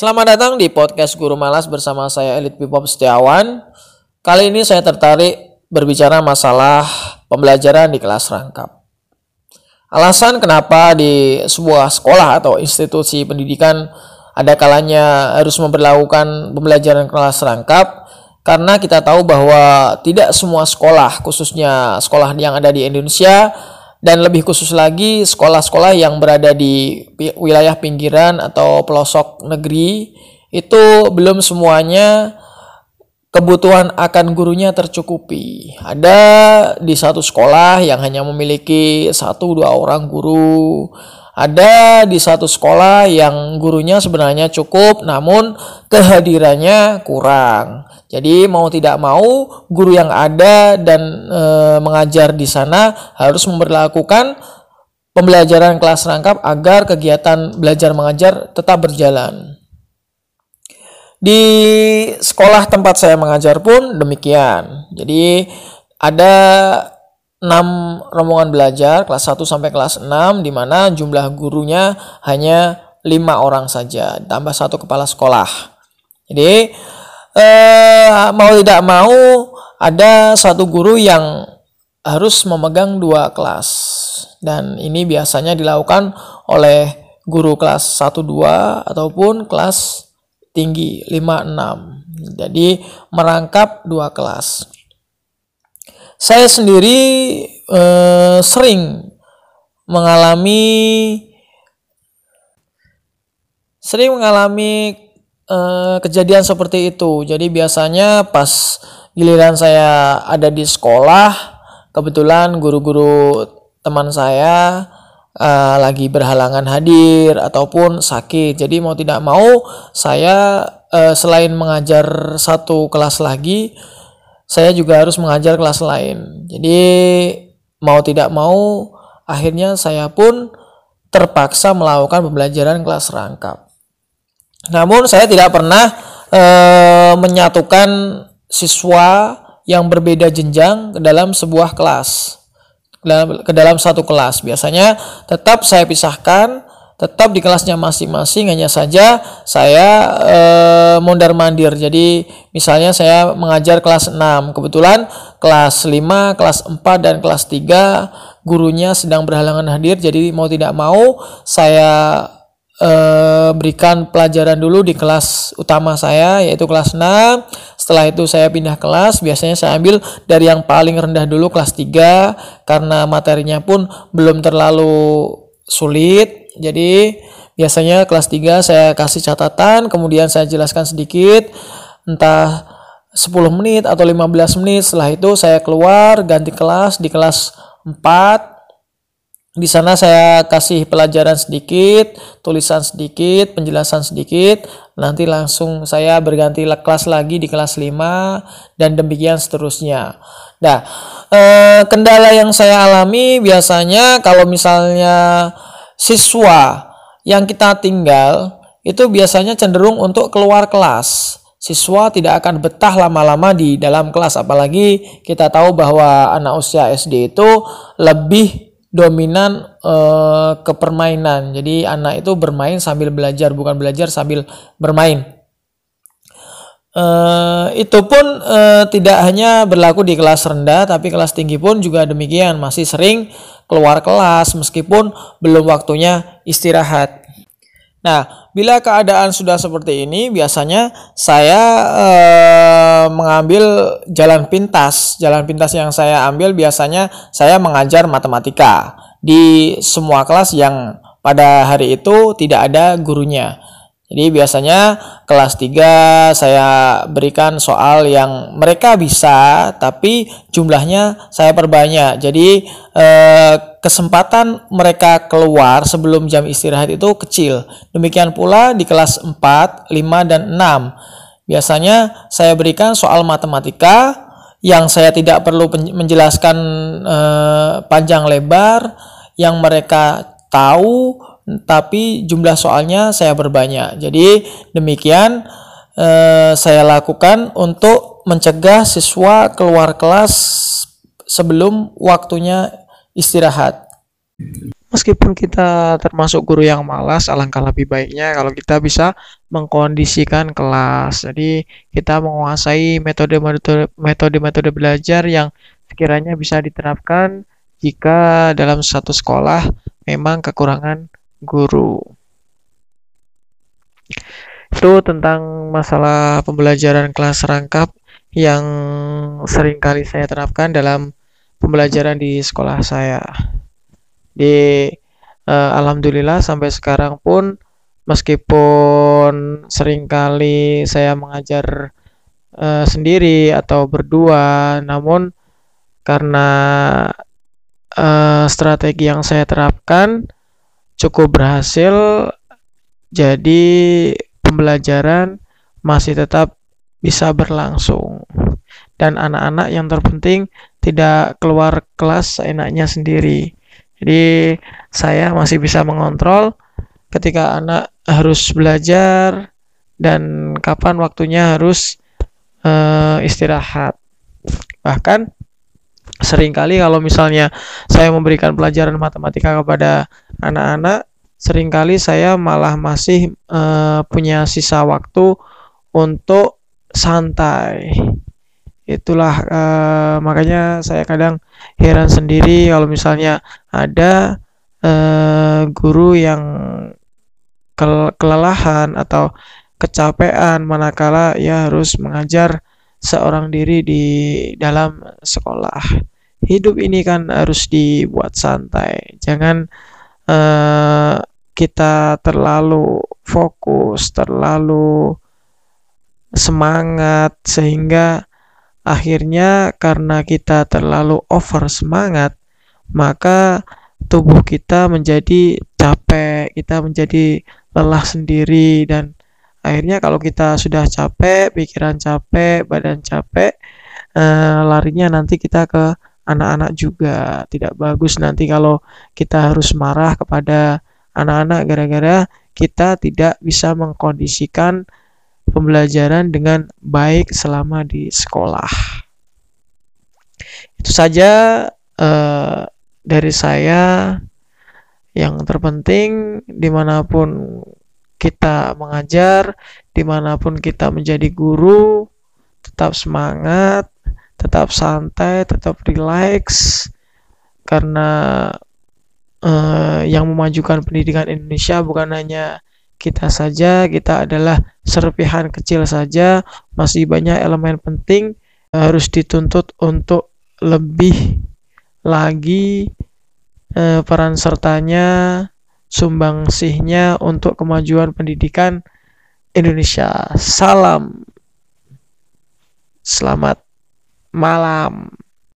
Selamat datang di podcast Guru Malas bersama saya Elit Pipop Setiawan. Kali ini saya tertarik berbicara masalah pembelajaran di kelas rangkap. Alasan kenapa di sebuah sekolah atau institusi pendidikan ada kalanya harus memperlakukan pembelajaran kelas rangkap karena kita tahu bahwa tidak semua sekolah khususnya sekolah yang ada di Indonesia dan lebih khusus lagi sekolah-sekolah yang berada di wilayah pinggiran atau pelosok negeri itu belum semuanya kebutuhan akan gurunya tercukupi. Ada di satu sekolah yang hanya memiliki satu dua orang guru. Ada di satu sekolah yang gurunya sebenarnya cukup namun kehadirannya kurang. Jadi mau tidak mau guru yang ada dan e, mengajar di sana harus memperlakukan pembelajaran kelas rangkap agar kegiatan belajar mengajar tetap berjalan. Di sekolah tempat saya mengajar pun demikian. Jadi ada 6 rombongan belajar kelas 1 sampai kelas 6 di mana jumlah gurunya hanya 5 orang saja tambah satu kepala sekolah. Jadi eh, mau tidak mau ada satu guru yang harus memegang dua kelas dan ini biasanya dilakukan oleh guru kelas 1 2 ataupun kelas tinggi 5 6. Jadi merangkap dua kelas. Saya sendiri eh, sering mengalami sering mengalami Eh, kejadian seperti itu. Jadi biasanya pas giliran saya ada di sekolah, kebetulan guru-guru teman saya uh, lagi berhalangan hadir ataupun sakit. Jadi mau tidak mau saya uh, selain mengajar satu kelas lagi, saya juga harus mengajar kelas lain. Jadi mau tidak mau akhirnya saya pun terpaksa melakukan pembelajaran kelas rangkap. Namun saya tidak pernah e, menyatukan siswa yang berbeda jenjang ke dalam sebuah kelas. Ke dalam, ke dalam satu kelas. Biasanya tetap saya pisahkan tetap di kelasnya masing-masing hanya saja saya e, mondar mandir. Jadi misalnya saya mengajar kelas 6 kebetulan kelas 5 kelas 4 dan kelas 3 gurunya sedang berhalangan hadir. Jadi mau tidak mau saya eh, berikan pelajaran dulu di kelas utama saya yaitu kelas 6 setelah itu saya pindah kelas. Biasanya saya ambil dari yang paling rendah dulu kelas 3 karena materinya pun belum terlalu sulit. Jadi biasanya kelas 3 saya kasih catatan kemudian saya jelaskan sedikit entah 10 menit atau 15 menit. Setelah itu saya keluar ganti kelas di kelas 4 di sana saya kasih pelajaran sedikit, tulisan sedikit, penjelasan sedikit, nanti langsung saya berganti kelas lagi di kelas 5 dan demikian seterusnya. Nah, eh, kendala yang saya alami biasanya kalau misalnya siswa yang kita tinggal itu biasanya cenderung untuk keluar kelas. Siswa tidak akan betah lama-lama di dalam kelas apalagi kita tahu bahwa anak usia SD itu lebih dominan uh, ke permainan. Jadi anak itu bermain sambil belajar, bukan belajar sambil bermain. Uh, itu pun uh, tidak hanya berlaku di kelas rendah, tapi kelas tinggi pun juga demikian. Masih sering keluar kelas meskipun belum waktunya istirahat. Nah, bila keadaan sudah seperti ini, biasanya saya eh, mengambil jalan pintas. Jalan pintas yang saya ambil biasanya saya mengajar matematika di semua kelas yang pada hari itu tidak ada gurunya. Jadi biasanya kelas 3 saya berikan soal yang mereka bisa tapi jumlahnya saya perbanyak. Jadi eh, kesempatan mereka keluar sebelum jam istirahat itu kecil. Demikian pula di kelas 4, 5 dan 6. Biasanya saya berikan soal matematika yang saya tidak perlu menjelaskan eh, panjang lebar yang mereka tahu tapi jumlah soalnya saya berbanyak. Jadi demikian eh, saya lakukan untuk mencegah siswa keluar kelas sebelum waktunya istirahat. meskipun kita termasuk guru yang malas, alangkah lebih baiknya kalau kita bisa mengkondisikan kelas. Jadi kita menguasai metode-metode belajar yang sekiranya bisa diterapkan jika dalam satu sekolah memang kekurangan guru. Itu tentang masalah pembelajaran kelas rangkap yang sering kali saya terapkan dalam pembelajaran di sekolah saya. Di uh, alhamdulillah sampai sekarang pun meskipun sering kali saya mengajar uh, sendiri atau berdua namun karena uh, strategi yang saya terapkan cukup berhasil jadi pembelajaran masih tetap bisa berlangsung. Dan anak-anak yang terpenting tidak keluar kelas seenaknya sendiri jadi saya masih bisa mengontrol ketika anak harus belajar dan kapan waktunya harus uh, istirahat. Bahkan sering kali kalau misalnya saya memberikan pelajaran matematika kepada anak-anak, sering kali saya malah masih uh, punya sisa waktu untuk santai itulah uh, makanya saya kadang heran sendiri kalau misalnya ada uh, guru yang kel kelelahan atau kecapean manakala ia harus mengajar seorang diri di dalam sekolah. Hidup ini kan harus dibuat santai. Jangan uh, kita terlalu fokus, terlalu semangat sehingga Akhirnya karena kita terlalu over semangat, maka tubuh kita menjadi capek, kita menjadi lelah sendiri dan akhirnya kalau kita sudah capek, pikiran capek, badan capek, eh, larinya nanti kita ke anak-anak juga. Tidak bagus nanti kalau kita harus marah kepada anak-anak gara-gara kita tidak bisa mengkondisikan pembelajaran dengan baik selama di sekolah. Itu saja uh, dari saya. Yang terpenting di mana pun kita mengajar, di mana pun kita menjadi guru, tetap semangat, tetap santai, tetap relax, karena uh, yang memajukan pendidikan Indonesia bukan hanya kita saja, kita adalah serpihan kecil saja, masih banyak elemen penting harus dituntut untuk lebih lagi eh, peran sertanya, sumbangsihnya untuk kemajuan pendidikan Indonesia. Salam. Selamat malam.